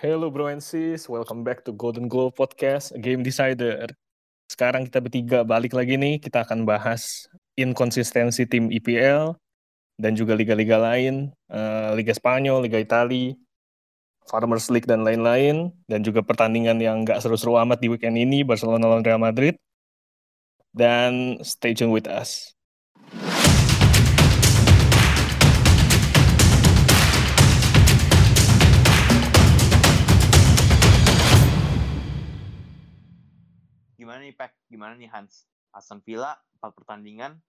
Hello bro and sis, welcome back to Golden Globe Podcast, Game Decider. Sekarang kita bertiga balik lagi nih, kita akan bahas inkonsistensi tim IPL dan juga liga-liga lain, uh, Liga Spanyol, Liga Italia, Farmers League dan lain-lain, dan juga pertandingan yang nggak seru-seru amat di weekend ini, Barcelona lawan Real Madrid. Dan stay tune with us. Nih, Pak? Gimana nih, Hans? Aston Villa, 4 pertandingan,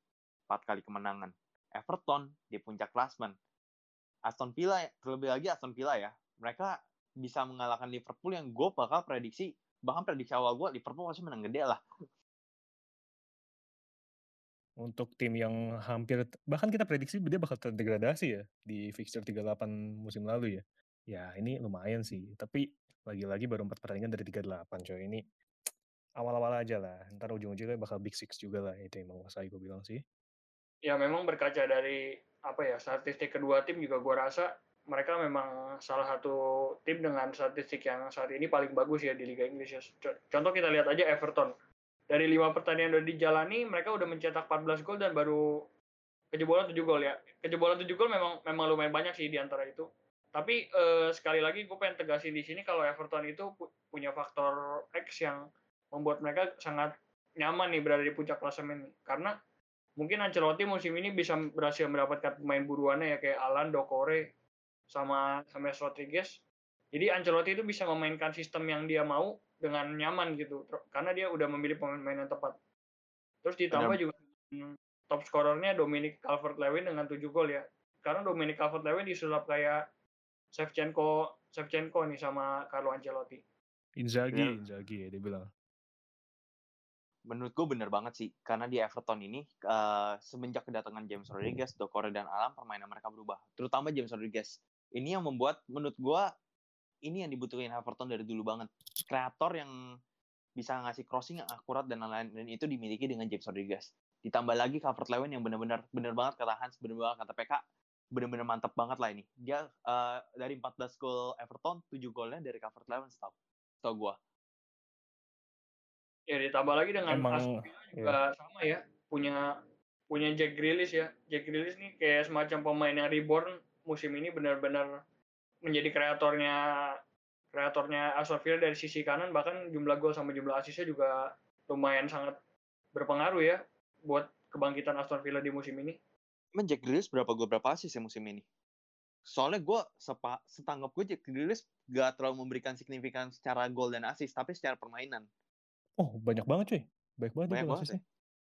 4 kali kemenangan. Everton di puncak klasmen. Aston Villa, terlebih lagi Aston Villa ya, mereka bisa mengalahkan Liverpool yang gue bakal prediksi, bahkan prediksi awal gue, Liverpool pasti menang gede lah. Untuk tim yang hampir, bahkan kita prediksi dia bakal terdegradasi ya, di fixture 38 musim lalu ya. Ya ini lumayan sih, tapi lagi-lagi baru 4 pertandingan dari 38 coy, ini awal-awal aja lah. Ntar ujung-ujungnya bakal big six juga lah itu yang menguasai gue bilang sih. Ya memang berkaca dari apa ya statistik kedua tim juga gue rasa mereka memang salah satu tim dengan statistik yang saat ini paling bagus ya di Liga Inggris ya. Contoh kita lihat aja Everton. Dari lima pertandingan udah dijalani, mereka udah mencetak 14 gol dan baru kejebolan 7 gol ya. Kejebolan 7 gol memang memang lumayan banyak sih di antara itu. Tapi eh, sekali lagi gue pengen tegasin di sini kalau Everton itu punya faktor X yang membuat mereka sangat nyaman nih berada di puncak klasemen karena mungkin Ancelotti musim ini bisa berhasil mendapatkan pemain buruannya ya kayak Alan, Dokore, sama James Rodriguez. Jadi Ancelotti itu bisa memainkan sistem yang dia mau dengan nyaman gitu karena dia udah memilih pemain yang tepat. Terus ditambah juga top scorernya Dominic Calvert-Lewin dengan 7 gol ya. Karena Dominic Calvert-Lewin disulap kayak Shevchenko Shevchenko nih sama Carlo Ancelotti. Inzaghi, Inzaghi ya dia bilang menurut gue bener banget sih karena di Everton ini uh, semenjak kedatangan James Rodriguez, Dokore dan Alam permainan mereka berubah. Terutama James Rodriguez. Ini yang membuat menurut gue ini yang dibutuhin Everton dari dulu banget. Kreator yang bisa ngasih crossing yang akurat dan lain-lain dan itu dimiliki dengan James Rodriguez. Ditambah lagi Calvert Lewin yang benar-benar benar banget kata Hans, benar banget kata PK, benar-benar mantap banget lah ini. Dia uh, dari 14 gol Everton, 7 golnya dari Calvert Lewin setahu, setahu gue Ya ditambah lagi dengan Emang, Aston juga iya. sama ya, punya punya Jack Grealish ya. Jack Grealish nih kayak semacam pemain yang reborn musim ini benar-benar menjadi kreatornya kreatornya Aston Villa dari sisi kanan bahkan jumlah gol sama jumlah asisnya juga lumayan sangat berpengaruh ya buat kebangkitan Aston Villa di musim ini. Emang Jack Grealish berapa gol berapa asis ya musim ini? Soalnya gue sepa, setanggap gue Jack Grealish gak terlalu memberikan signifikan secara gol dan asis, tapi secara permainan. Oh, banyak banget cuy. Banyak banget banyak banget sih.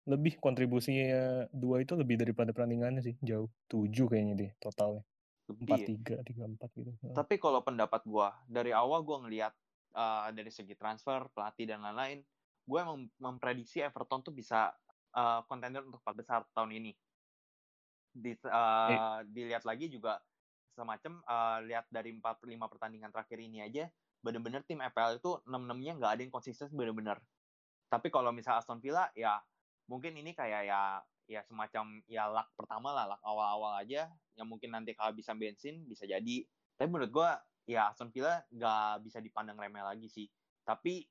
Lebih kontribusinya dua itu lebih daripada perandingannya sih, jauh. Tujuh kayaknya deh totalnya. Empat ya? tiga, tiga empat gitu. Tapi kalau pendapat gua dari awal gua ngelihat uh, dari segi transfer, pelatih dan lain-lain, gue emang memprediksi Everton tuh bisa uh, contender untuk empat besar tahun ini. Di, uh, eh. Dilihat lagi juga semacam uh, lihat dari empat lima pertandingan terakhir ini aja, bener-bener tim EPL itu enam enamnya nggak ada yang konsisten bener-bener. Tapi kalau misal Aston Villa ya mungkin ini kayak ya ya semacam ya luck pertama lah luck awal-awal aja yang mungkin nanti kehabisan bensin bisa jadi. Tapi menurut gue ya Aston Villa nggak bisa dipandang remeh lagi sih. Tapi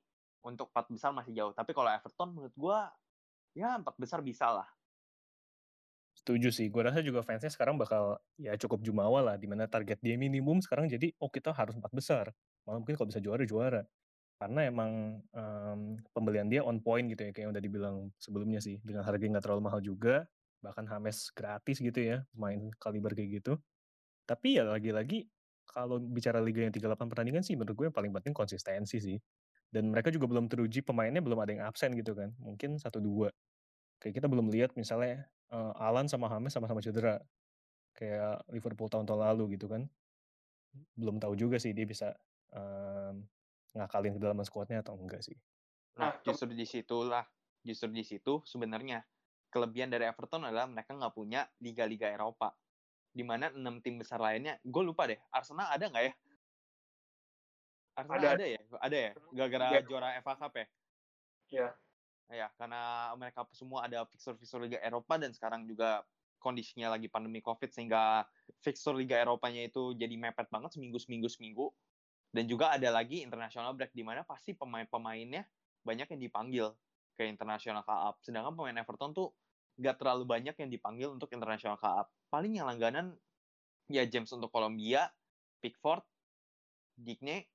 untuk empat besar masih jauh. Tapi kalau Everton menurut gue ya empat besar bisa lah Setuju sih, gue rasa juga fansnya sekarang bakal ya cukup jumawa lah, di mana target dia minimum sekarang jadi oh kita harus empat besar, malah mungkin kalau bisa juara juara. Karena emang um, pembelian dia on point gitu ya, kayak yang udah dibilang sebelumnya sih, dengan harga yang nggak terlalu mahal juga, bahkan Hames gratis gitu ya, main kaliber kayak gitu. Tapi ya lagi-lagi kalau bicara liga yang 38 pertandingan sih menurut gue yang paling penting konsistensi sih. Dan mereka juga belum teruji pemainnya belum ada yang absen gitu kan, mungkin satu dua. Kayak kita belum lihat misalnya uh, Alan sama Hames sama-sama cedera. Kayak Liverpool tahun-tahun lalu gitu kan. Belum tahu juga sih dia bisa um, ngakalin kedalaman skuadnya atau enggak sih. Nah, justru di situlah, justru di situ sebenarnya kelebihan dari Everton adalah mereka nggak punya liga-liga Eropa. Di mana enam tim besar lainnya, gue lupa deh, Arsenal ada nggak ya? Arsenal ada, ada ya? Ada ya? Gara-gara juara FA Cup ya? Iya ya karena mereka semua ada fixture-fixture Liga Eropa dan sekarang juga kondisinya lagi pandemi Covid sehingga fixture Liga Eropanya itu jadi mepet banget seminggu seminggu seminggu. Dan juga ada lagi international break di mana pasti pemain-pemainnya banyak yang dipanggil ke international cup. Sedangkan pemain Everton tuh nggak terlalu banyak yang dipanggil untuk international cup. Paling yang langganan ya James untuk Kolombia, Pickford, Digne,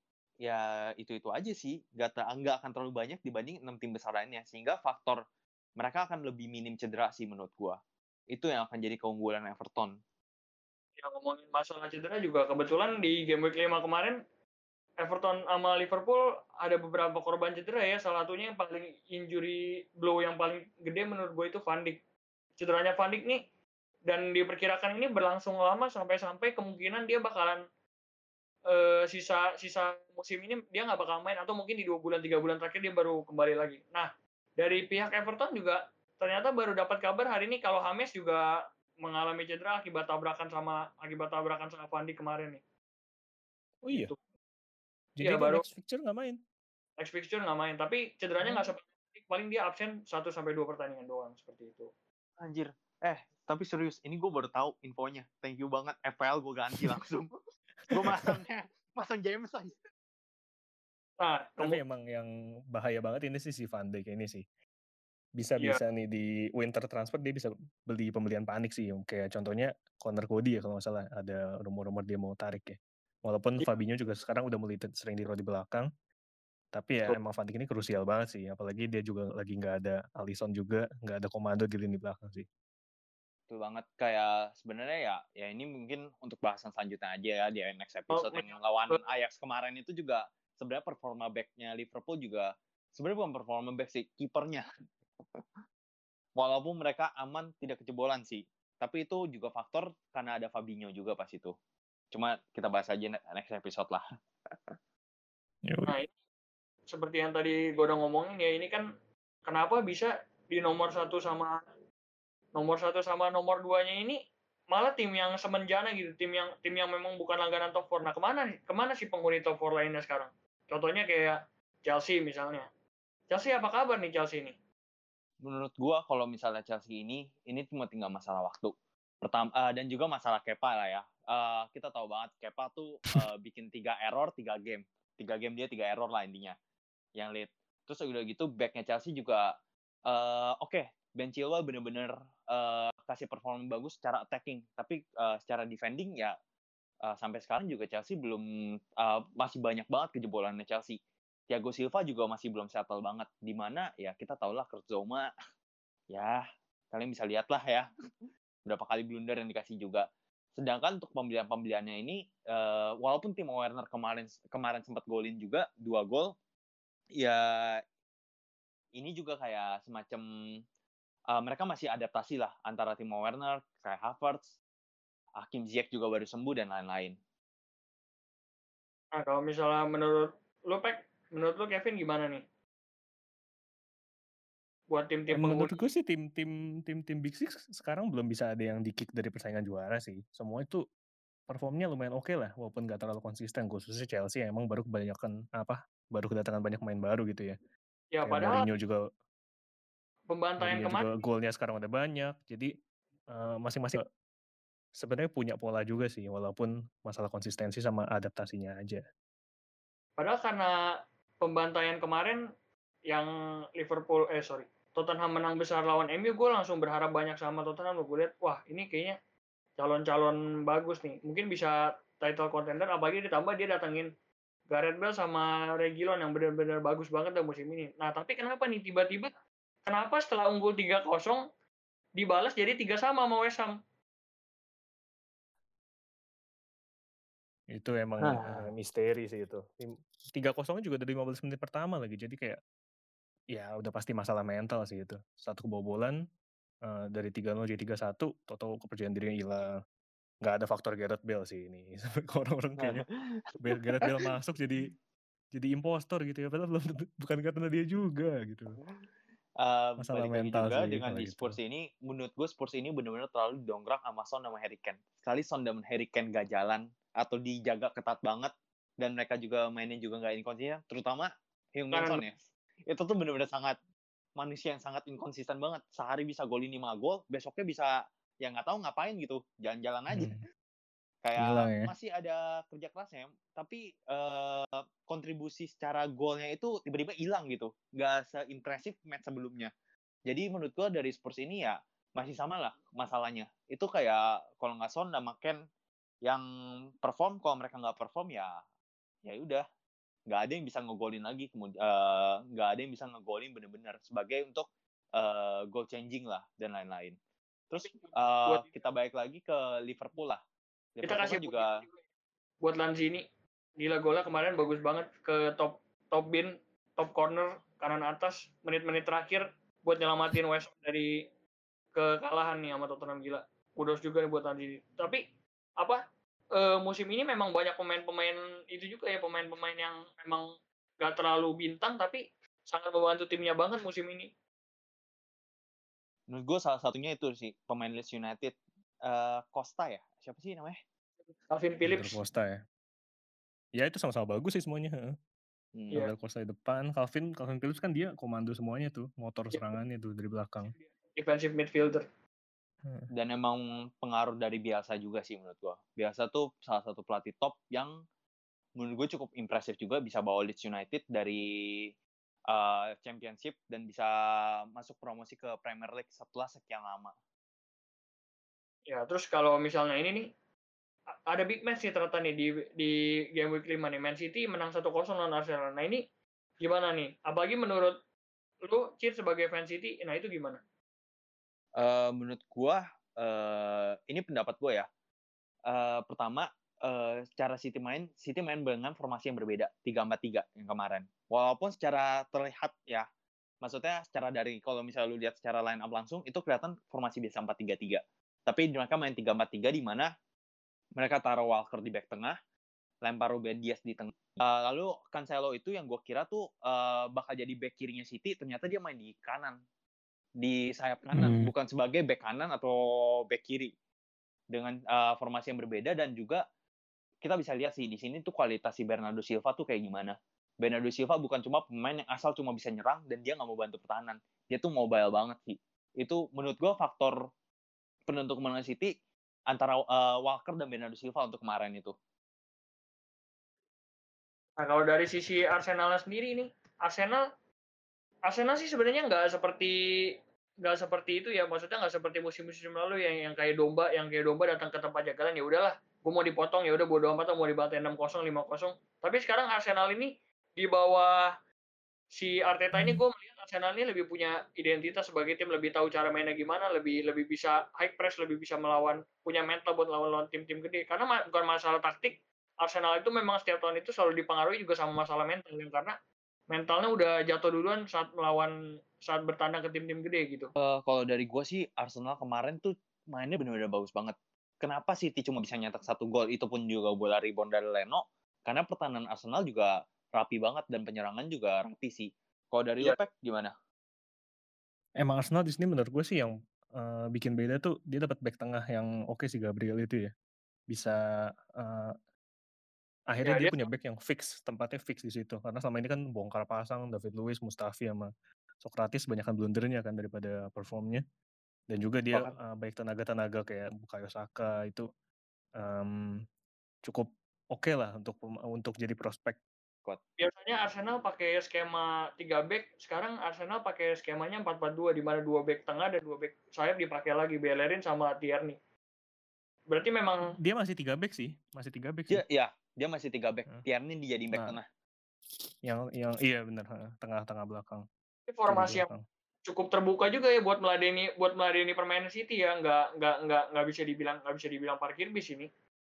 ya itu-itu aja sih. Nggak, nggak akan terlalu banyak dibanding enam tim besar lainnya. Sehingga faktor mereka akan lebih minim cedera sih menurut gua. Itu yang akan jadi keunggulan Everton. Ya ngomongin masalah cedera juga kebetulan di game week 5 kemarin Everton sama Liverpool ada beberapa korban cedera ya. Salah satunya yang paling injury blow yang paling gede menurut gue itu Van Dijk. Cederanya Van Dijk nih dan diperkirakan ini berlangsung lama sampai-sampai kemungkinan dia bakalan uh, sisa sisa musim ini dia nggak bakal main atau mungkin di dua bulan tiga bulan terakhir dia baru kembali lagi. Nah dari pihak Everton juga ternyata baru dapat kabar hari ini kalau Hames juga mengalami cedera akibat tabrakan sama akibat tabrakan sama Van Dijk kemarin nih. Oh iya. Gitu. Jadi dia baru- next fixture nggak main. Next fixture nggak main, tapi cederanya nggak seperti paling dia absen 1 sampai 2 pertandingan doang seperti itu. Anjir. Eh, tapi serius, ini gue baru tahu infonya. Thank you banget. FPL gue ganti langsung. Gue masangnya, masang James aja. Nah, Tapi emang yang bahaya banget ini sih si Van Dijk ini sih. Bisa Iya. bisa nih di winter transfer dia bisa beli pembelian panik sih. Kayak contohnya Connor Cody ya kalau nggak salah ada rumor-rumor dia mau tarik ya. Walaupun Iya. Fabinho juga sekarang udah mulai sering ditaruh di belakang. Tapi ya emang Van Dijk ini krusial banget sih. Apalagi dia juga lagi nggak ada Alisson juga, nggak ada komando di lini belakang sih. Betul banget. Kayak sebenarnya ya, ya ini mungkin untuk bahasan selanjutnya aja ya di next episode Oh, yang lawan Ajax kemarin itu juga sebenarnya performa backnya Liverpool juga sebenarnya bukan performa back sih, kipernya. Walaupun mereka aman tidak kejebolan sih, tapi itu juga faktor karena ada Fabinho juga pas itu. Cuma kita bahas aja ne- next episode lah. nah ini seperti yang tadi gue udah ngomongin ya ini kan kenapa bisa di nomor satu sama nomor satu sama nomor duanya ini malah tim yang semenjana gitu tim yang tim yang memang bukan langganan top 4 nah ke mana ke mana sih penghuni top 4 lainnya sekarang contohnya kayak Chelsea misalnya Chelsea apa kabar nih Chelsea ini menurut gua kalau misalnya Chelsea ini ini cuma tinggal masalah waktu. Pertama eh, dan juga masalah Kepa lah ya. Eh, kita tahu banget Kepa tuh eh, bikin tiga error tiga game. Tiga game dia tiga error lah intinya. Yang lead. Terus udah gitu backnya Chelsea juga eh, oke Ben Chilwell bener-bener eh, kasih performa bagus secara attacking, tapi eh, secara defending ya eh, sampai sekarang juga Chelsea belum eh, masih banyak banget kejebolannya Chelsea. Thiago Silva juga masih belum settle banget. Di mana ya kita tahu lah Kurt Zouma ya kalian bisa lihat lah ya berapa kali blunder yang dikasih juga. Sedangkan untuk pembelian-pembeliannya ini eh, walaupun Timo Werner kemarin kemarin sempat golin juga dua gol ya ini juga kayak semacam eh, mereka masih adaptasi lah antara Timo Werner, kayak Havertz, Hakim Ziyech juga baru sembuh dan lain-lain. nah kalau misalnya menurut lu Pek menurut lu Kevin gimana nih buat tim-tim Menurut gue sih tim-tim tim-tim Big Six sekarang belum bisa ada yang di-kick dari persaingan juara sih. Semua itu performnya lumayan oke lah, walaupun nggak terlalu konsisten. Khususnya Chelsea emang baru kebanyakan apa? Baru kedatangan banyak pemain baru gitu ya. ya Kayak padahal Mourinho juga pembantaian Mourinho kemarin golnya sekarang udah banyak. Jadi masing-masing sebenarnya punya pola juga sih, walaupun masalah konsistensi sama adaptasinya aja. Padahal karena pembantaian kemarin yang Liverpool eh sorry Tottenham menang besar lawan MU gue langsung berharap banyak sama Tottenham gue lihat wah ini kayaknya calon-calon bagus nih mungkin bisa title contender apalagi ditambah dia datengin Gareth Bale sama Reguilon yang benar-benar bagus banget dalam musim ini nah tapi kenapa nih tiba-tiba kenapa setelah unggul 3-0 dibalas jadi tiga sama sama West Ham Itu emang Ah. misteri sih itu. Tim- Tiga kosongnya juga dari 15 menit pertama lagi. Jadi kayak ya udah pasti masalah mental sih itu. Satu kebobolan eh, dari 3-0 jadi 3-1, total kepercayaan dirinya hilang. Nggak ada faktor Gareth Bale sih ini. Orang-orang kayaknya Bale- Gareth Bale masuk jadi jadi impostor gitu ya. Padahal belum bukan karena dia juga gitu. Eh, Masalah balik lagi mental juga sih dengan di gitu. Spurs ini, menurut gue Spurs ini benar-benar terlalu didongkrak sama Son sama Harry Kane. Sekali Son dan Harry Kane gak jalan atau dijaga ketat banget dan mereka juga mainnya juga nggak inkonsisten, terutama Heung-min Kanan- Son ya. Itu tuh benar-benar sangat manusia yang sangat inkonsisten banget. Sehari bisa golin 5 gol, besoknya bisa ya nggak tahu ngapain gitu, jalan-jalan aja. Hmm. Kayak Hilang ya. masih ada kerja kerasnya, tapi eee, kontribusi secara golnya itu tiba-tiba hilang gitu, nggak seimpresif match sebelumnya. Jadi menurut gua dari Spurs ini ya masih sama lah masalahnya. Itu kayak kalau nggak Son sama Ken yang perform, kalau mereka nggak perform ya ya udah, nggak ada yang bisa ngegolin lagi kemud eee, nggak ada yang bisa ngegolin bener-bener sebagai untuk, eee, goal changing lah dan lain-lain. Terus, buat kita balik lagi ke Liverpool lah. Kita Liverpool kasih juga buat Lanzini. Gila golnya kemarin bagus banget ke top top bin, top corner kanan atas menit-menit terakhir buat nyelamatin West dari kekalahan nih sama Tottenham gila. Kudos juga nih buat Lanzini. Tapi apa eh, musim ini memang banyak pemain-pemain itu juga ya pemain-pemain yang memang gak terlalu bintang tapi sangat membantu timnya banget musim ini. menurut gue salah satunya itu sih pemain Leeds United, eee, Costa ya? Siapa sih namanya? Calvin Phillips. Costa ya. Ya itu sama-sama bagus sih semuanya, heeh. Hmm. Iya. Gabriel Costa di depan, Calvin Calvin Phillips kan dia komando semuanya tuh, motor Iya. serangannya tuh dari belakang. Defensive midfielder. Heeh. Dan emang pengaruh dari Bielsa juga sih menurut gua. Bielsa tuh salah satu pelatih top yang menurut gue cukup impresif juga bisa bawa Leeds United dari eee, championship dan bisa masuk promosi ke Premier League setelah sekian lama. Ya, terus kalau misalnya ini nih ada big match nih ternyata nih di di game week 5 nih. Man City menang 1-0 lawan Arsenal. Nah, ini gimana nih? Apalagi menurut lu Cid sebagai fan City, nah itu gimana? Eee, menurut gua, eee, ini pendapat gua ya. Eee, pertama, eee, secara City main, City main dengan formasi yang berbeda, 3-4-3 yang kemarin. Walaupun secara terlihat ya, maksudnya secara dari kalau misalnya lu lihat secara line up langsung, itu kelihatan formasi biasa 4-3-3. Tapi mereka main 3-4-3 di mana mereka taruh Walker di back tengah, lempar Ruben Dias di tengah. Eee, lalu Cancelo itu yang gua kira tuh, eee, bakal jadi back kirinya City, ternyata dia main di kanan. Di sayap kanan, Hmm. bukan sebagai back kanan atau back kiri. Dengan, eee, formasi yang berbeda dan juga kita bisa lihat sih di sini tuh kualitas si Bernardo Silva tuh kayak gimana. Bernardo Silva bukan cuma pemain yang asal cuma bisa nyerang dan dia nggak mau bantu pertahanan. Dia tuh mobile banget sih. Itu menurut gua faktor penentu kemenangan City antara, eee, Walker dan Bernardo Silva untuk kemarin itu. Nah, kalau dari sisi Arsenal sendiri nih, Arsenal Arsenal sih sebenarnya nggak seperti nggak seperti itu ya, maksudnya nggak seperti musim-musim lalu yang yang kayak domba, yang kayak domba datang ke tempat jagalan ya udahlah, gue mau dipotong ya udah bodo amat mau dibantai 6-0, 5-0. Tapi sekarang Arsenal ini di bawah si Arteta ini gue melihat Arsenal ini lebih punya identitas sebagai tim, lebih tahu cara mainnya gimana, lebih lebih bisa high press, lebih bisa melawan, punya mental buat lawan-lawan tim-tim gede. Karena ma- bukan masalah taktik, Arsenal itu memang setiap tahun itu selalu dipengaruhi juga sama masalah mental ya, karena mentalnya udah jatuh duluan saat melawan saat bertandang ke tim-tim gede gitu. Eee, kalau dari gua sih Arsenal kemarin tuh mainnya benar-benar bagus banget. Kenapa City cuma bisa nyetak satu gol, itu pun juga bola rebound dari Leno, karena pertahanan Arsenal juga rapi banget dan penyerangan juga rapi sih. Kalau dari Iya. lu, Pek, gimana? Emang Arsenal di sini menurut gue sih yang, eee, bikin beda tuh dia dapat back tengah yang oke sih Gabriel itu ya. Bisa, eee akhirnya Ya, dia dia punya back yang fix, tempatnya fix di situ. Karena selama ini kan bongkar pasang David Luiz, Mustafi, sama Sokratis banyakan blundernya kan daripada performnya. Dan juga dia, eee, baik tenaga-tenaga kayak Bukayo Saka itu, mmm, cukup oke lah untuk untuk jadi prospek. Kuat. biasanya Arsenal pakai skema 3 back, sekarang Arsenal pakai skemanya 4-4-2 di mana 2 back tengah dan 2 back sayap dipakai lagi Bellerin sama Tierney. Berarti memang Dia masih 3 back sih, masih 3 back sih. Dia iya, dia masih 3 back. Heeh. Tierney dijadiin back Nah. tengah. Yang yang iya heeh, tengah-tengah belakang, ini formasi yang cukup terbuka juga ya buat meladeni buat meladeni permainan City ya, nggak nggak nggak nggak bisa dibilang nggak bisa dibilang parkir bis ini.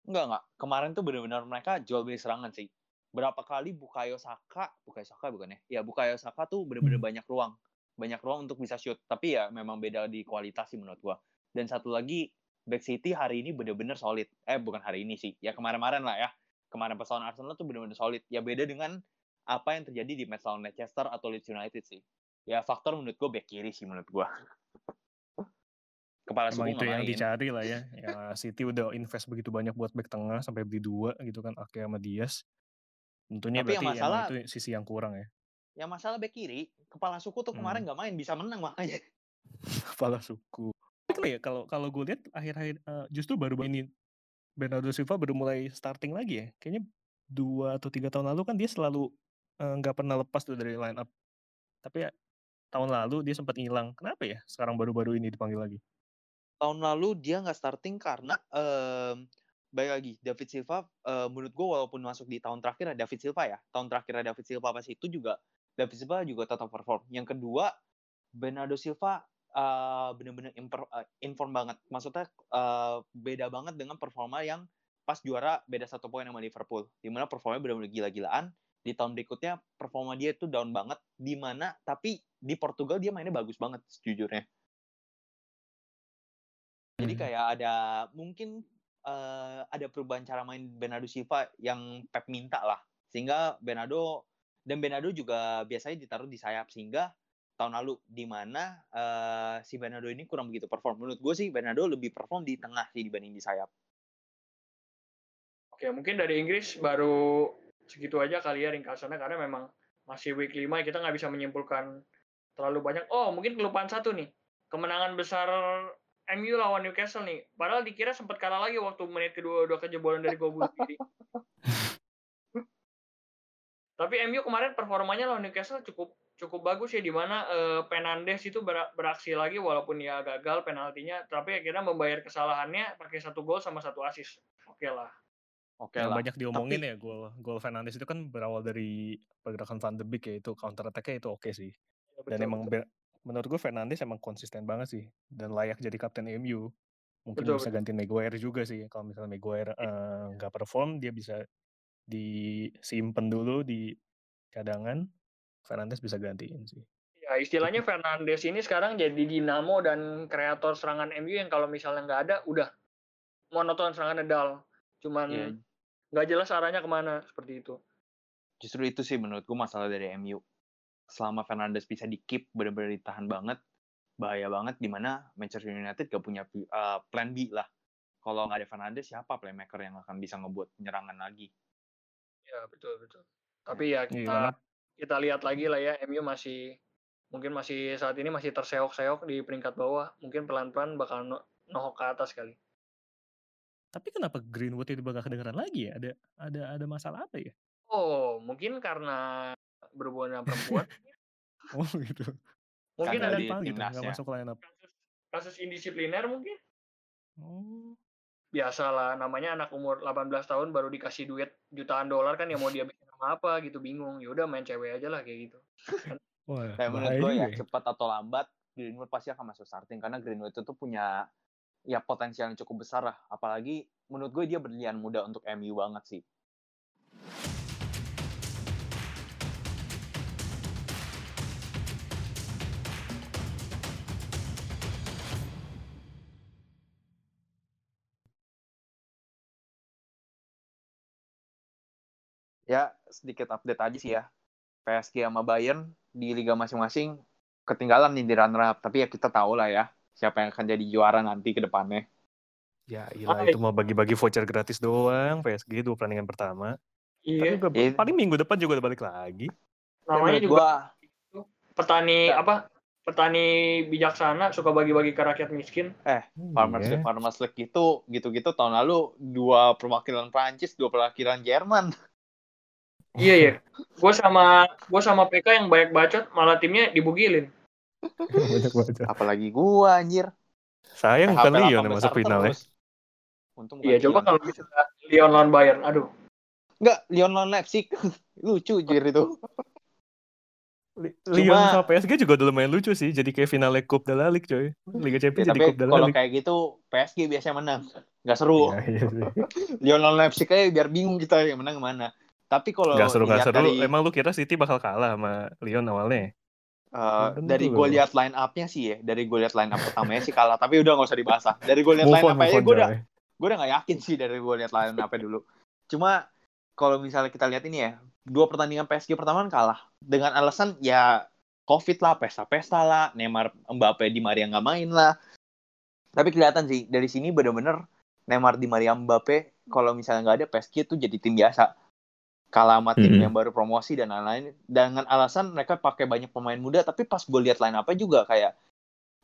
Enggak enggak, kemarin tuh benar-benar mereka jual beli serangan sih. Berapa kali Bukayo Saka Bukayo Saka bukan ya? Ya Bukayo Saka tuh benar-benar Hmm. banyak ruang. Banyak ruang untuk bisa shoot, tapi ya memang beda di kualitas sih menurut gua. Dan satu lagi, back City hari ini benar-benar solid. Eh bukan hari ini sih, ya kemarin-kemarin lah ya. Kemarin pas lawan Arsenal tuh benar-benar solid. Ya beda dengan apa yang terjadi di match lawan Leicester atau Leeds United sih. Ya faktor menurut gua back kiri sih menurut gua. Kepala Emang itu yang main. dicari lah ya. Ya City udah invest begitu banyak buat back tengah sampai beli 2 gitu kan, Ake sama Diaz. Tentunya Tapi yang berarti masalah itu sisi yang kurang ya. yang masalah back kiri, kepala suku tuh kemarin Hmm. nggak main, bisa menang makanya. Kepala suku. Tapi ya kalau kalau gue lihat akhir-akhir, eee, justru baru ini Bernardo Silva baru mulai starting lagi ya? Kayaknya 2 atau 3 tahun lalu kan dia selalu, eee, nggak pernah lepas tuh dari line up. Tapi ya tahun lalu dia sempat ngilang. Kenapa ya sekarang baru-baru ini dipanggil lagi? Tahun lalu dia nggak starting karena, mmm, balik lagi David Silva, eee, menurut gue walaupun masuk di tahun terakhir David Silva ya, tahun terakhir David Silva pas itu juga David Silva juga tetap perform. Yang kedua, Bernardo Silva, eee, bener-bener imper eee, inform banget. Maksudnya, eee, beda banget dengan performa yang pas juara beda 1 poin sama Liverpool. Di mana performanya bener-bener gila-gilaan. Di tahun berikutnya performa dia itu down banget, di mana tapi di Portugal dia mainnya bagus banget sejujurnya. Jadi Hmm. kayak ada mungkin, eee, ada perubahan cara main Bernardo Silva yang Pep minta lah. Sehingga Bernardo dan Bernardo juga biasanya ditaruh di sayap sehingga tahun lalu di mana, eee, si Bernardo ini kurang begitu perform. Menurut gue sih Bernardo lebih perform di tengah sih dibanding di sayap. Oke, mungkin dari Inggris baru segitu aja kali ya ringkasannya karena memang masih week 5 kita nggak bisa menyimpulkan terlalu banyak. Oh, mungkin kelupaan satu nih. Kemenangan besar MU lawan Newcastle nih. Padahal dikira sempat kalah lagi waktu menit kedua udah kejebolan dari gol bunuh diri. Tapi MU kemarin performanya lawan Newcastle cukup cukup bagus ya di mana eh, Fernandes itu ber- beraksi lagi walaupun ya gagal penaltinya tapi akhirnya membayar kesalahannya pakai satu gol sama satu assist. Oke lah. Oke Yang lah. banyak diomongin Tapi ya gol gol Fernandes itu kan berawal dari pergerakan Van de Beek ya itu counter attack-nya itu oke sih. Ya, Dan betul, emang betul. Menurut gue Fernandes emang konsisten banget sih dan layak jadi kapten MU. Mungkin Betul, bisa betul. gantiin Maguire juga sih. Kalau misalnya Maguire eh, nggak perform dia bisa disimpan dulu di cadangan. Fernandes bisa gantiin sih. Ya, istilahnya Fernandes ini sekarang jadi dinamo dan kreator serangan MU yang kalau misalnya nggak ada, udah monoton serangannya dull. Cuman ya nggak jelas arahnya ke mana, seperti itu. justru itu sih menurut gue masalah dari MU. Selama Fernandes bisa di-keep bener-bener ditahan banget, bahaya banget di mana Manchester United gak punya uh, plan B lah. Kalau nggak ada Fernandes siapa playmaker yang akan bisa ngebuat penyerangan lagi? Ya, betul, betul. Tapi ya Iya, kita kita lihat lagi lah ya, MU masih mungkin masih saat ini masih terseok-seok di peringkat bawah. Mungkin pelan-pelan bakal no- nohok ke atas kali. tapi kenapa Greenwood itu bakal kedengeran lagi ya? Ada ada ada masalah apa ya? Oh, mungkin karena berhubungan dengan perempuan. Oh gitu. mungkin ada di dipanggil nggak timnasnya. masuk line up. kasus, kasus indisipliner mungkin. Oh. biasalah namanya anak umur 18 tahun baru dikasih duit jutaan dolar kan ya mau dia bikin sama apa gitu bingung ya udah main cewek aja lah kayak gitu Wah, Kayak menurut gue ya ya. cepat atau lambat Greenwood pasti akan masuk starting karena Greenwood itu tuh punya ya potensial yang cukup besar lah. Apalagi menurut gue dia berlian muda untuk MU banget sih. Ya sedikit update aja sih ya. PSG sama Bayern di liga masing-masing ketinggalan nih di runner up. Tapi ya kita tahu lah ya siapa yang akan jadi juara nanti ke depannya. Ya Hai. itu mau bagi-bagi voucher gratis doang PSG dua pertandingan pertama. Tapi iya be- Iya. paling minggu depan juga udah balik lagi. namanya menurut juga gua petani Ya. apa petani bijaksana suka bagi-bagi ke rakyat miskin Farmers Iya. League, Farmers League gitu, gitu-gitu tahun lalu dua perwakilan Prancis, dua perwakilan Jerman. iya ya gue sama gue sama PK yang banyak bacot malah timnya dibugilin Banyak banget. Apalagi gua anjir. Sayang PHP bukan Lyon yang masuk final ya. Untung iya coba kalau bisa Lyon lawan Bayern aduh Enggak, Lyon lawan Leipzig. Lucu jir itu. Lyon sama PSG juga udah lumayan lucu sih. Jadi kayak finalnya Coupe de la Ligue coy. Liga Ya, Champions jadi tapi Coupe de la kalau Ligue. kayak gitu PSG biasanya menang. Nggak seru. Iya, iya sih. Lyon lawan Leipzig aja biar bingung kita yang menang mana. Tapi kalau Gak seru gak lihat seru. dari Emang lu kira City bakal kalah sama Lyon awalnya? eh, Belum dari gue lihat line up-nya sih ya, dari gue lihat line up pertamanya sih kalah, tapi udah nggak usah dibahas lah. Dari gue lihat line up aja gue udah gue udah nggak yakin sih dari gue lihat line up-nya dulu. Cuma kalau misalnya kita lihat ini ya, dua pertandingan PSG pertama kan kalah dengan alasan ya COVID lah, pesta-pesta lah, Neymar, Mbappe, Di Maria nggak main lah. Tapi kelihatan sih dari sini bener-bener Neymar, Di Maria, Mbappe kalau misalnya nggak ada PSG tuh jadi tim biasa. Kalah sama tim Mhm. yang baru promosi dan lain-lain. Dengan alasan mereka pakai banyak pemain muda, tapi pas gue lihat line up-nya juga kayak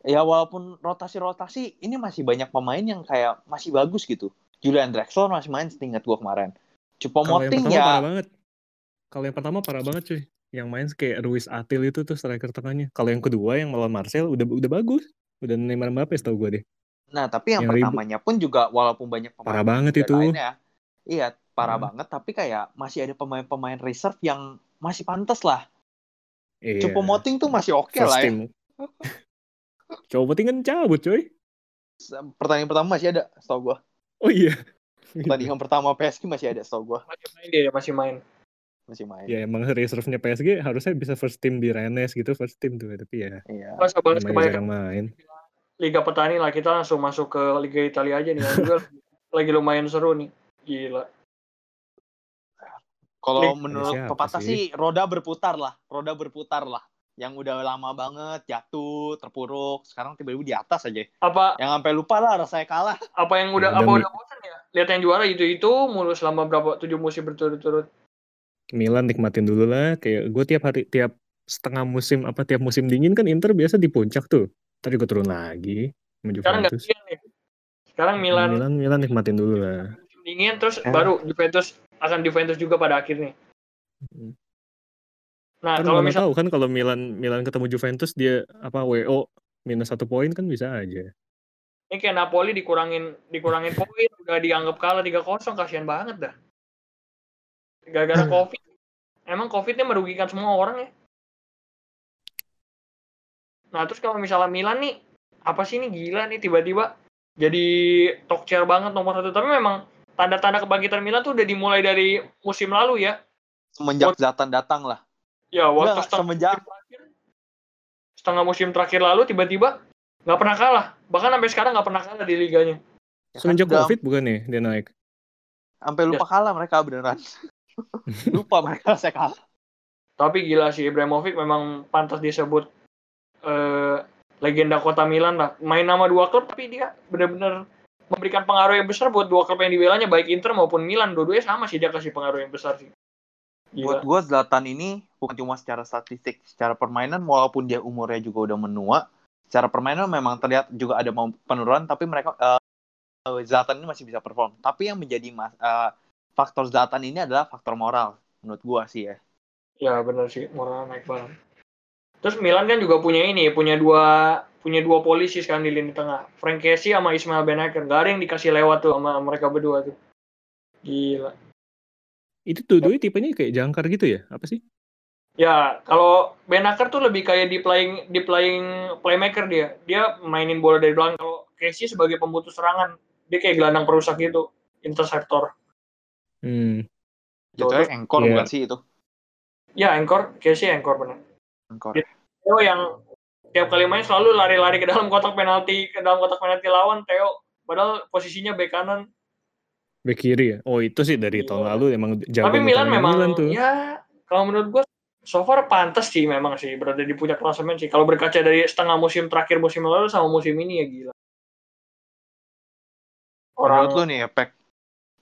ya walaupun rotasi-rotasi ini masih banyak pemain yang kayak masih bagus gitu. Julian Drexler masih main setingkat gue kemarin. Yang Choupo-Moting pertama parah ya banget. Kalau yang pertama parah banget cuy. Yang main kayak Ruiz Atil itu tuh striker tengahnya. Kalau yang kedua yang melawan Marcel udah udah bagus. Udah Neymar Mbappe setahu gue deh. Nah, tapi yang, Yang pertamanya pun juga walaupun banyak pemain Parah banget itu. lainnya, iya parah Hmm. banget. Tapi kayak masih ada pemain-pemain reserve yang masih pantas lah. Iya. Choupo-Moting tuh masih oke First lah ya. team. Coba tinggal cabut coy. Pertandingan pertama masih ada, setahu gua. Oh iya. Pertandingan pertama PSG masih ada, setahu gua. Masih main dia, masih main. Masih main. Ya emang reserve-nya PSG harusnya bisa first team di Rennes gitu first team tuh tapi ya Iya. Kebanyakan jarang main. Liga Petani lah kita langsung masuk ke Liga Italia aja nih. Juga lagi lumayan seru nih. Gila. Kalau menurut Siapa pepatah sih? sih roda berputar lah, roda berputar lah. Yang udah lama banget jatuh, terpuruk, sekarang tiba-tiba di atas aja. Apa Yang sampai lupa lah rasanya kalah. apa yang udah Ya, apa udah udah bosan ya? Lihat yang juara itu itu mulu selama berapa tujuh musim berturut-turut. Milan nikmatin dulu lah kayak gue tiap hari tiap setengah musim apa tiap musim dingin kan Inter biasa di puncak tuh. Ntar juga turun lagi Sekarang Juventus. nih. Sekarang Milan Milan Milan nikmatin dulu lah. musim dingin terus Ya. baru Juventus akan Juventus juga pada akhirnya. Hmm. Nah, Kan kalau misal tahu kan kalau Milan Milan ketemu Juventus dia apa WO minus satu poin kan bisa aja. ini kayak Napoli dikurangin dikurangin poin udah dianggap kalah 3-0 kasihan banget dah. Gara-gara Hmm. Covid. Emang Covidnya merugikan semua orang ya. Nah, terus kalau misalnya Milan nih apa sih ini gila nih tiba-tiba jadi chair banget nomor satu tapi memang tanda-tanda kebangkitan Milan tuh udah dimulai dari musim lalu ya Semenjak Zlatan datang lah. ya waktu Enggak, setengah semenjak musim terakhir setengah musim terakhir lalu tiba-tiba nggak pernah kalah bahkan sampai sekarang nggak pernah kalah di liganya ya kan Semenjak udah Covid bukan nih dia naik. sampai lupa kalah mereka beneran. lupa mereka saya kalah. tapi gila sih Ibrahimovic memang pantas disebut eh, legenda kota Milan lah main nama dua klub tapi dia benar-benar memberikan pengaruh yang besar buat dua klub yang dibelanya baik Inter maupun Milan. Dua-duanya sama sih dia kasih pengaruh yang besar sih. Buat gila. gue Zlatan ini bukan cuma secara statistik, secara permainan walaupun dia umurnya juga udah menua, secara permainan memang terlihat juga ada penurunan tapi mereka eh, Zlatan ini masih bisa perform. Tapi yang menjadi mas, eh, faktor Zlatan ini adalah faktor moral menurut gua sih ya. ya benar sih. Moral naik banget terus Milan kan juga punya ini punya dua punya dua polisi sekarang di lini tengah Frank Kessie sama Ismail Benaker gak ada yang dikasih lewat tuh sama mereka berdua tuh gila Itu tuh doi tipenya kayak jangkar gitu ya? Apa sih? Ya, kalau Benaker tuh lebih kayak di playing di playing playmaker dia. Dia mainin bola dari belakang. Kalau Casey sebagai pemutus serangan, dia kayak gelandang perusak gitu, interceptor. Hmm. Jatuhnya engkor Iya. bukan sih itu? Ya, anchor, Casey anchor benar. Engkor. Theo yang tiap kali main selalu lari-lari ke dalam kotak penalti, ke dalam kotak penalti lawan Theo. Padahal posisinya bek kanan. Bek kiri ya? Oh itu sih dari Iya. tahun lalu emang jago Tapi Milan memang Milan tuh. ya kalau menurut gua so far pantas sih memang sih berada di puncak klasemen sih. Kalau berkaca dari setengah musim terakhir musim lalu sama musim ini ya gila. Menurut lu nih ya, Pek.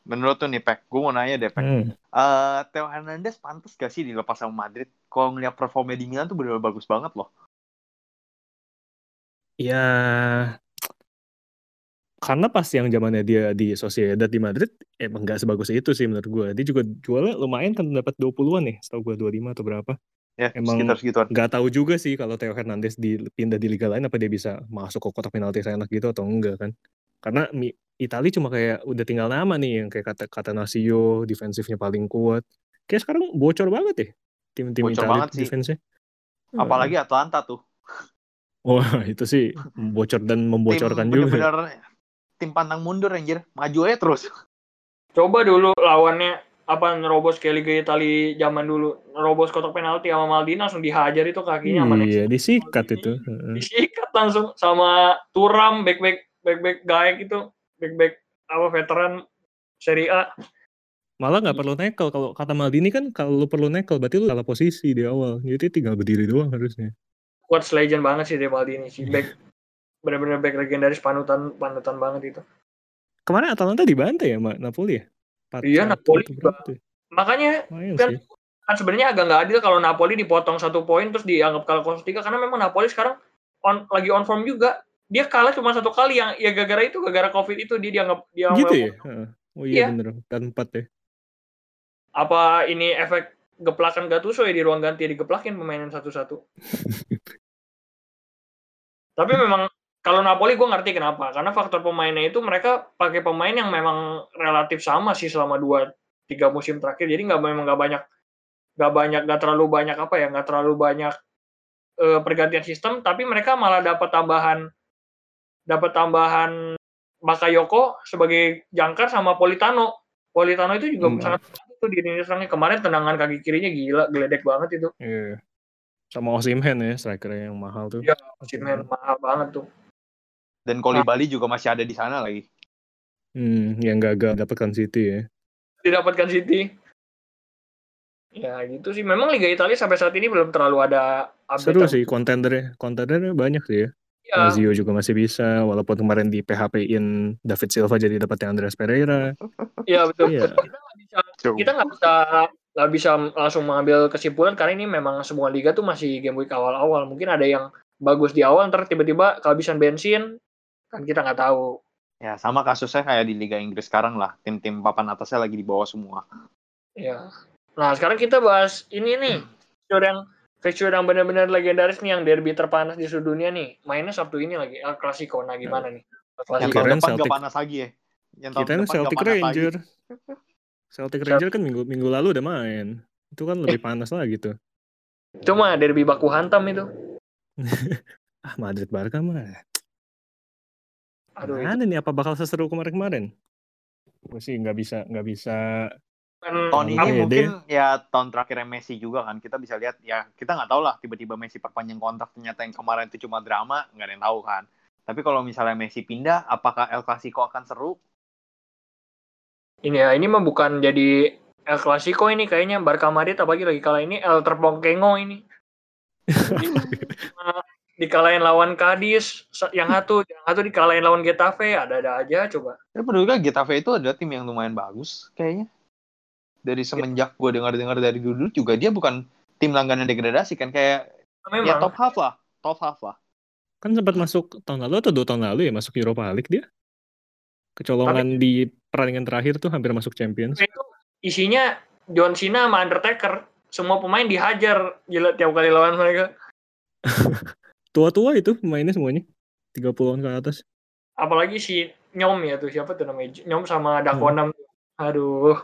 Menurut lu nih, Pek. Gue mau nanya deh, Pek. Hmm. Eh, Theo Hernandez pantas gak sih dilepas sama Madrid? Kalau ngeliat performnya di Milan tuh bener bagus banget loh. Ya karena pas yang zamannya dia di Sociedad di Madrid emang nggak sebagus itu sih menurut gue. Dia juga jualnya lumayan kan dapat 20-an nih, setahu gue 25 atau berapa. Ya, Emang-. Nggak tahu juga sih kalau Theo Hernandez dipindah di liga lain apa dia bisa masuk ke kotak penalti seenak gitu atau enggak kan. Karena Mi- Itali cuma kayak udah tinggal nama nih yang kayak kata kata Nasio defensifnya paling kuat. Kayak sekarang bocor banget ya tim-tim Bocor Itali defense-nya. Apalagi Atalanta tuh. Wah itu sih bocor dan membocorkan tim juga. bener-bener tim pantang mundur anjir. Maju aja terus. Coba dulu lawannya apa nerobos kayak Liga Italia zaman dulu nerobos kotak penalti sama Maldini langsung dihajar itu kakinya sama Iya disikat itu. Heeh. disikat langsung sama Turam back back back back gaek itu back back apa veteran Serie A Malah nggak perlu nekel kalau kata Maldini kan kalau lu perlu nekel berarti lu salah posisi di awal. Jadi tinggal berdiri doang harusnya. quotes legend banget sih dia Maldini sih back benar-benar back legendaris panutan panutan banget itu Kemarin Atalanta dibantai ya sama Napoli ya? Empat Iya, Napoli makanya kan sih. kan sebenarnya agak nggak adil kalau Napoli dipotong satu poin terus dianggap kalah 0-3 karena memang Napoli sekarang on, lagi on form juga dia kalah cuma satu kali yang ya gara-gara itu gara-gara covid itu dia dianggap dia Gitu ya? Oh iya Iya. bener, pekan 4 ya. apa ini efek geplakan Gattuso ya di ruang ganti digeplakin pemain satu-satu tapi memang kalau Napoli gue ngerti kenapa karena faktor pemainnya itu mereka pakai pemain yang memang relatif sama sih selama dua tiga musim terakhir jadi nggak memang nggak banyak nggak banyak nggak terlalu banyak apa ya nggak terlalu banyak eh, pergantian sistem tapi mereka malah dapat tambahan dapat tambahan Bakayoko sebagai jangkar sama Politano Politano itu juga Hmm. sangat itu di lini serangnya kemarin tendangan kaki kirinya gila geledek banget itu Iya. Sama Osimhen ya, striker yang mahal tuh. Iya. Osimhen mahal banget tuh Dan Bali juga masih ada di sana lagi. Hmm, yang gagal dapatkan City ya. didapatkan City ya gitu sih memang Liga Italia sampai saat ini belum terlalu ada update Seru sih kontendernya. Kontendernya banyak sih ya. Ya, Lazio juga masih bisa, walaupun kemarin di PHP-in David Silva jadi dapatnya Andreas Pereira. ya betul Iya. kita nggak bisa kita nggak bisa langsung mengambil kesimpulan karena ini memang semua liga tuh masih game week awal-awal mungkin ada yang bagus di awal ntar tiba-tiba kehabisan bensin kan kita nggak tahu Ya sama kasusnya kayak di Liga Inggris sekarang lah. Tim-tim papan atasnya lagi di bawah semua. ya nah sekarang kita bahas ini nih fixture yang fixture yang benar-benar legendaris nih yang derby terpanas di seluruh dunia nih mainnya Sabtu ini lagi El Clasico nah gimana nih El Yang Clasico tahun depan Celtic. gak panas lagi ya. Yang tahun Kita kan depan Celtic panas lagi. Ranger. Celtic Ranger kan minggu minggu lalu udah main. Itu kan lebih panas lagi tuh. cuma derby baku hantam itu Ah Madrid Barca mah. aduh itu Mana nih apa bakal seseru kemarin-kemarin? Gue sih nggak bisa nggak bisa. Kan Tahun ini Iya, mungkin ya tahun terakhirnya Messi juga kan. Kita bisa lihat ya kita nggak tahu lah tiba-tiba Messi perpanjang kontrak ternyata yang kemarin itu cuma drama nggak ada yang tahu kan. Tapi kalau misalnya Messi pindah, apakah El Clasico akan seru? ini ya ini mah bukan jadi El Clasico ini kayaknya Barca Madrid apalagi lagi kalah ini El Terpongkengo ini Eh, dikalahin lawan Cadiz sa- yang satu yang satu dikalahin lawan Getafe ada-ada aja coba Ya menurut gue Getafe itu adalah tim yang lumayan bagus kayaknya. Dari semenjak gue dengar-dengar dari dulu juga dia bukan tim langganan degradasi kan kayak ya memang top half lah, top half lah. Kan sempat masuk tahun lalu atau dua tahun lalu ya masuk Europa League dia. Kecolongan di pertandingan terakhir tuh hampir masuk Champions. itu isinya John Cena sama Undertaker semua pemain dihajar gila tiap kali lawan mereka Tua-tua itu pemainnya semuanya. 30-an ke atas. apalagi si Nyom ya tuh siapa tuh namanya Nyom sama Dakonam aduh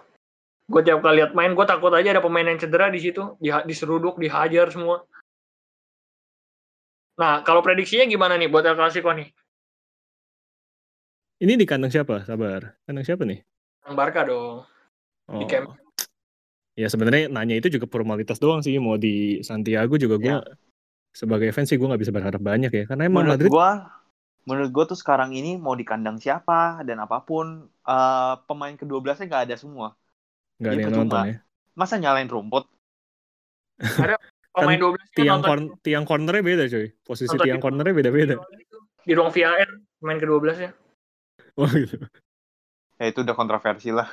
gue tiap kali lihat main gue takut aja ada pemain yang cedera di situ diseruduk dihajar semua nah kalau prediksinya gimana nih buat El Clasico nih Ini di kandang siapa? Sabar. Kandang siapa nih? yang Barca dong Oh. Di Camp Ya sebenarnya nanya itu juga formalitas doang sih. Mau di Santiago juga gue Ya. sebagai fans sih gue nggak bisa berharap banyak ya. Karena emang menurut Madrid gua menurut gua tuh sekarang ini mau di kandang siapa dan apa pun eh, pemain ke-12 nya nggak ada semua. Nggak ada Iya, yang percuma. nonton ya. Masa nyalain rumput? pemain 12 nya Tiang, nonton kor- tiang cornernya beda coy. Posisi Nonton tiang di- cornernya beda-beda. di ruang VAR pemain ke-12 nya Oh gitu. Ya itu udah kontroversi lah.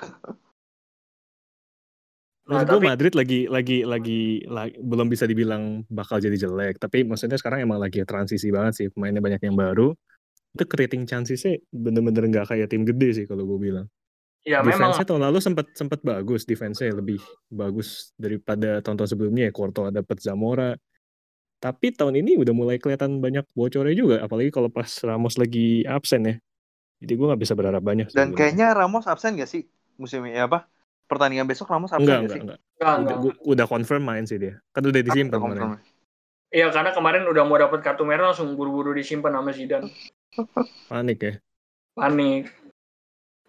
Nah, gue tapi- Madrid lagi lagi lagi la- belum bisa dibilang bakal jadi jelek, tapi maksudnya sekarang emang lagi transisi banget sih, pemainnya banyak yang baru. Itu creating chances-nya bener-bener nggak kayak tim gede sih kalau gue bilang. Ya memang Defense-nya tahun lalu sempat sempat bagus, defense-nya lebih bagus daripada tahun-tahun sebelumnya ya. Courtois dapat Zamora. Tapi tahun ini udah mulai kelihatan banyak bocornya juga, apalagi kalau pas Ramos lagi absen ya. Jadi gue nggak bisa berharap banyak. Dan sebenarnya. kayaknya Ramos absen gak sih musim ini apa? Pertandingan besok Ramos absen enggak gak enggak sih? enggak. enggak, Udah, enggak. gua- udah confirm main sih dia. Kan udah disimpan kemarin. Iya karena kemarin udah mau dapat kartu merah langsung buru-buru disimpan sama Zidane Panik ya. panik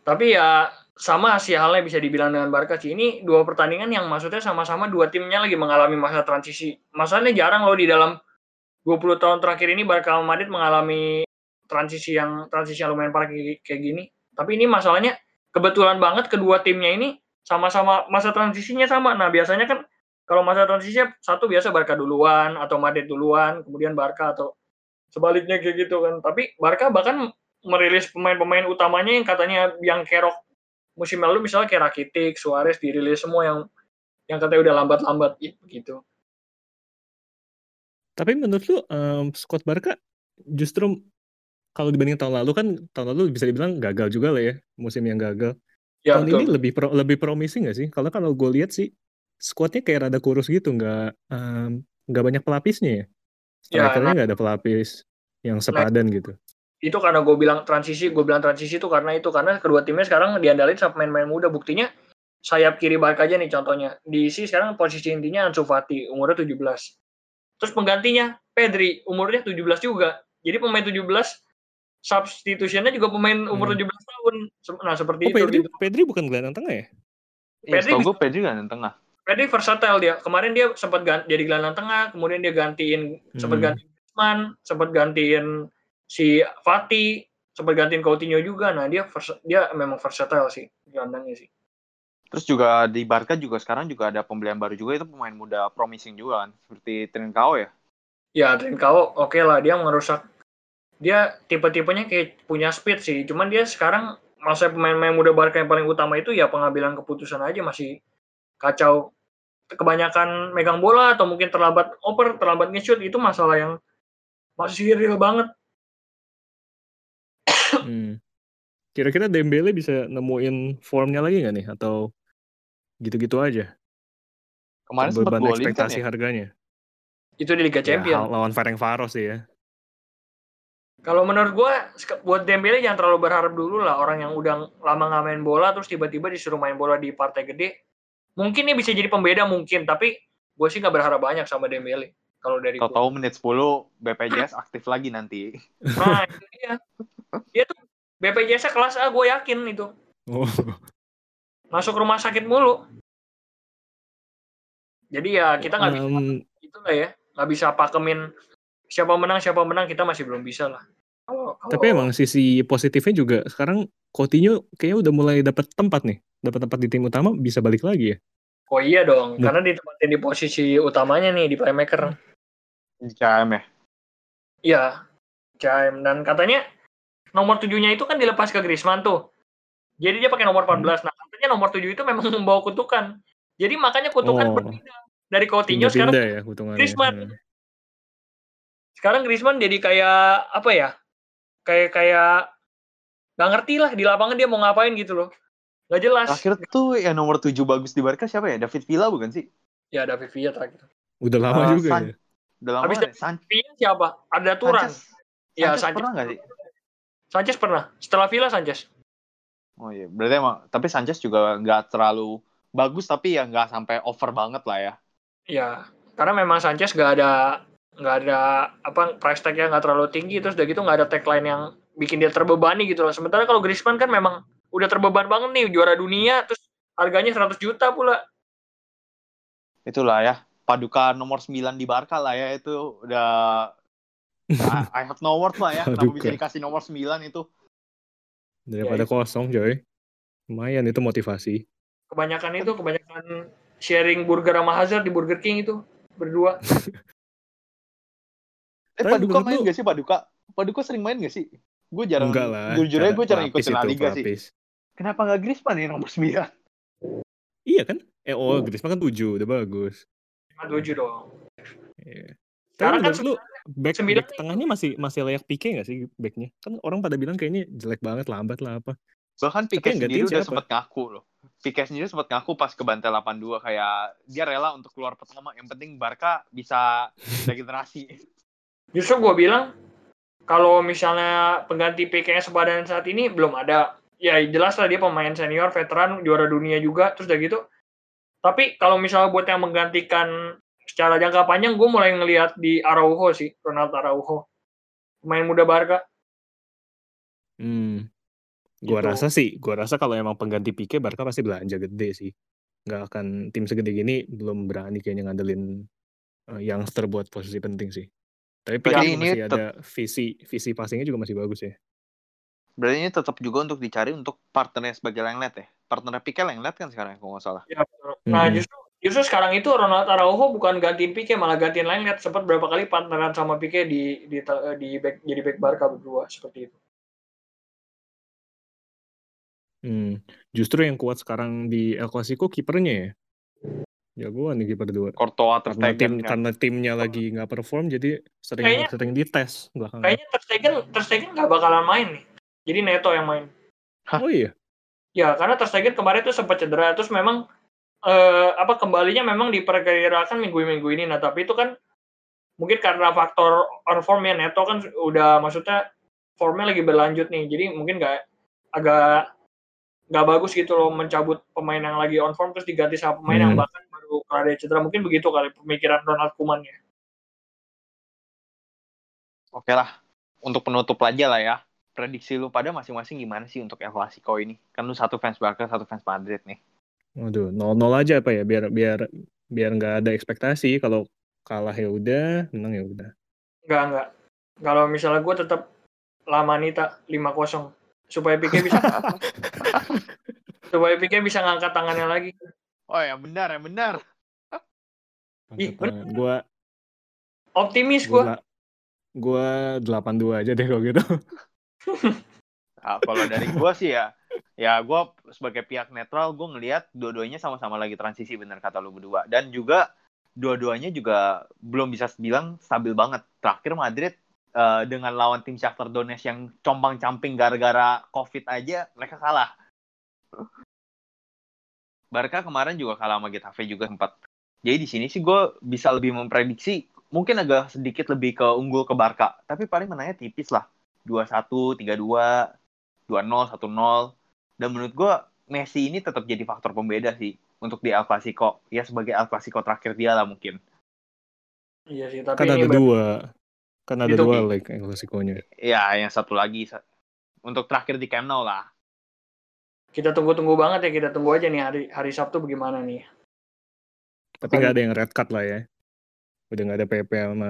tapi ya sama sih halnya bisa dibilang dengan Barca sih. Ini dua pertandingan yang maksudnya sama-sama dua timnya lagi mengalami masa transisi. Masalahnya jarang loh di dalam 20 tahun terakhir ini Barca Madrid mengalami transisi yang transisi yang lumayan parah kayak gini. Tapi ini masalahnya kebetulan banget kedua timnya ini sama-sama masa transisinya sama. Nah biasanya kan kalau masa transisinya satu biasa Barca duluan atau Madrid duluan kemudian Barca atau sebaliknya kayak gitu kan. Tapi Barca bahkan merilis pemain-pemain utamanya yang katanya yang kerok musim lalu misalnya kayak Rakitic, Suarez dirilis semua yang yang katanya udah lambat-lambat gitu. Tapi menurut lu em, squad Barca justru kalau dibanding tahun lalu kan tahun lalu bisa dibilang gagal juga lah ya, musim yang gagal. Ya, Tahun betul. ini lebih pro lebih promising nggak sih? Kalau kalau gue lihat sih squad-nya kayak rada kurus gitu, nggak nggak banyak pelapisnya ya. Ya, Striker-nya nggak ada pelapis yang nah sepadan gitu. Itu karena gue bilang transisi, gue bilang transisi itu karena itu karena kedua timnya sekarang diandalin sama pemain-pemain muda. Buktinya sayap kiri Barca aja nih contohnya. Diisi sekarang posisi intinya Ansu Fati, umurnya 17. Terus penggantinya Pedri, umurnya 17 juga. Jadi pemain 17 substitution-nya juga pemain umur Hmm. 17 tahun. Nah, seperti Oh itu Pedri gitu. Pedri bukan gelandang tengah ya? Iya, Pedri setahu bisa gue Pedri kan yang tengah. Pedri versatile dia. Kemarin dia sempat gan- jadi gelandang tengah, kemudian dia gantiin sempat Hmm. gantiin Griezmann, sempat gantiin si Fati, sempat gantiin Coutinho juga. Nah, dia vers- dia memang versatile sih gelandangnya sih. Terus juga di Barca juga sekarang juga ada pembelian baru juga itu pemain muda promising juga kan. Seperti Trincao ya. Ya, Trincao oke lah dia merusak dia tipe-tipenya kayak punya speed sih. Cuman dia sekarang masa pemain-pemain muda Barca yang paling utama itu ya pengambilan keputusan aja masih kacau. Kebanyakan megang bola atau mungkin terlambat oper, terlambat nge-shoot itu masalah yang masih real banget. Hmm. Kira-kira Dembele bisa nemuin formnya lagi nggak nih atau gitu-gitu aja? Kemarin sempat Beban golin kan ekspektasi ya. harganya. Itu di Liga Ya Champions. hal- lawan Ferencvaros sih ya. Kalau menurut gua sek- buat Dembele jangan terlalu berharap dulu lah orang yang udah lama nggak main bola terus tiba-tiba disuruh main bola di partai gede. Mungkin ini bisa jadi pembeda mungkin, tapi gue sih nggak berharap banyak sama Dembele kalau dari gua. Tahu-tahu menit 10 BPJS aktif lagi nanti. Nah, itu dia. Tuh BPJS kelas A gue yakin itu. Oh. Masuk rumah sakit mulu. Jadi ya kita nggak bisa Mmm, itu lah ya. Nggak bisa pakemin siapa menang siapa menang kita masih belum bisa lah. Kalau tapi emang sisi positifnya juga sekarang Coutinho kayaknya udah mulai dapat tempat nih, dapat tempat di tim utama bisa balik lagi ya. oh iya dong, Mut karena ditempatin di posisi utamanya nih di playmaker. Di CM ya. Iya, CM dan katanya nomor tujuhnya itu kan dilepas ke Griezmann tuh. Jadi dia pakai nomor Hmm. 14. Nah, katanya nomor 7 itu memang membawa kutukan. Jadi makanya kutukan Oh. berpindah dari Coutinho sekarang ya. Griezmann. Heeh. Sekarang Griezmann jadi kayak apa ya? Kayak kayak nggak ngerti lah di lapangan dia mau ngapain gitu loh. Nggak jelas. Terakhir tuh yang nomor 7 bagus di Barca siapa ya? David Villa bukan sih? Ya David Villa terakhir. Udah lama Eh, juga San ya. udah lama Habis ya? David San Villa siapa? Ada Turan. Sanchez. Ya Sanchez Sanchez. pernah nggak sih? Sanchez pernah. Setelah Villa Sanchez. Oh iya, berarti emang tapi Sanchez juga nggak terlalu bagus tapi ya nggak sampai over banget lah ya. Ya, karena memang Sanchez nggak ada nggak ada apa price tag-nya nggak terlalu tinggi terus udah gitu nggak ada tagline yang bikin dia terbebani gitu loh. Sementara kalau Griezmann kan memang udah terbeban banget nih juara dunia terus harganya 100 juta pula. Itulah ya, paduka nomor 9 di Barca lah ya itu udah I, I have no word lah ya. Kenapa bisa dikasih nomor 9 itu? Daripada itu. kosong coy. Lumayan itu motivasi. Kebanyakan itu kebanyakan sharing burger sama Hazard di Burger King itu berdua. Eh Tapi Paduka main lu- gak sih Paduka? Paduka sering main gak sih? Gue jarang, Enggak lah. jujur aja gue jarang ikutin La Liga sih. Kenapa gak Griezmann nih nomor 9? Iya kan? Eh oh, Griezmann kan 7, udah bagus. Cuma tujuh dong. Iya. Sekarang kan lu back, sembilan back tengahnya masih masih layak Pique nggak sih backnya? Kan orang pada bilang kayaknya jelek banget, lambat lah apa. Bahkan Pique yang sendiri gantiin udah sempat ngaku loh. Pique sendiri sempat ngaku pas ke Bantai 82 kayak dia rela untuk keluar pertama. Yang penting Barca bisa regenerasi. Justru gue bilang kalau misalnya pengganti PKS sepadan saat ini belum ada. Ya jelas lah dia pemain senior, veteran, juara dunia juga, terus udah gitu. Tapi kalau misalnya buat yang menggantikan secara jangka panjang, gue mulai ngelihat di Araujo sih, Ronaldo Araujo. Pemain muda Barca. Hmm. Gua Gitu. rasa sih, gua rasa kalau emang pengganti Pique Barca pasti belanja gede sih. Nggak akan tim segede gini belum berani kayaknya ngandelin eh, youngster buat posisi penting sih. Tapi Pique ini masih tet- ada visi visi passingnya juga masih bagus ya. Berarti ini tetap juga untuk dicari untuk partnernya sebagai Lenglet ya. Partnernya Pique Lenglet kan sekarang kalau nggak salah. Ya. Nah Hmm. justru justru sekarang itu Ronaldo Araujo bukan gantiin Pique, malah gantiin Lenglet. Sempat berapa kali partneran sama Pique di di, di back, jadi back Barca berdua seperti itu. Hmm. Justru yang kuat sekarang di El Clasico kipernya ya. Jagoan nih kiper dua. Courtois Karena tim kan. karena timnya lagi nggak perform jadi sering Kayaknya- sering dites belakangan. Kayaknya Ter Stegen, Ter Stegen nggak bakalan main nih. Jadi Neto yang main. Hah? Oh iya. Ya, karena Ter Stegen kemarin tuh sempat cedera, terus memang eh, apa kembalinya memang diperkirakan minggu-minggu ini. Nah, tapi itu kan mungkin karena faktor on form ya Neto kan udah maksudnya formnya lagi berlanjut nih. Jadi mungkin nggak agak nggak bagus gitu loh mencabut pemain yang lagi on form terus diganti sama pemain yang Hmm. bahkan baru ada cedera. Mungkin begitu kali pemikiran Ronald Koeman ya. Oke lah. Untuk penutup aja lah ya. Prediksi lu pada masing-masing gimana sih untuk El Clasico ini? Kan lu satu fans Barca, satu fans Madrid nih. Waduh, 0-0 aja apa ya biar biar biar nggak ada ekspektasi kalau kalah ya udah, menang ya udah. Enggak, enggak. Kalau misalnya gue tetap Lamanita 5-0 supaya Pique bisa supaya Pique bisa ngangkat tangannya lagi. Oh ya benar, ya benar. Ih. Gua Optimis gue. gua gua 8-2 aja deh kalau gitu. Nah, kalau dari gua sih ya, ya gua sebagai pihak netral, gua ngelihat dua-duanya sama-sama lagi transisi bener kata lu berdua. Dan juga dua-duanya juga belum bisa bilang stabil banget. Terakhir Madrid eh, dengan lawan tim Shakhtar Donetsk yang compang-camping gara-gara COVID aja, mereka kalah. Barca kemarin juga kalah sama Getafe juga sempat. Jadi di sini sih gue bisa lebih memprediksi mungkin agak sedikit lebih ke unggul ke Barca, tapi paling menangnya tipis lah. 2-1, 3-2, 2-0, 1-0. Dan menurut gue Messi ini tetap jadi faktor pembeda sih untuk di El Clasico. Ya sebagai El Clasico terakhir dia lah mungkin. Iya sih, tapi Kan ini ada ber- dua. Kan ada Itu, dua leg El Clasico-nya. Ya yang satu lagi untuk terakhir di Camp Nou lah. kita tunggu-tunggu banget ya, kita tunggu aja nih hari hari Sabtu bagaimana nih. Tapi nggak ada yang red card lah ya. Udah nggak ada PP sama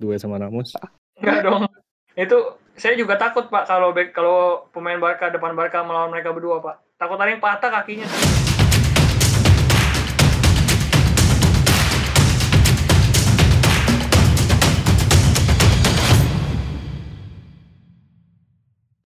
dua sama Ramos. Enggak dong. Itu saya juga takut Pak kalau kalau pemain Barca depan Barca melawan mereka berdua Pak. Takut ada yang patah kakinya.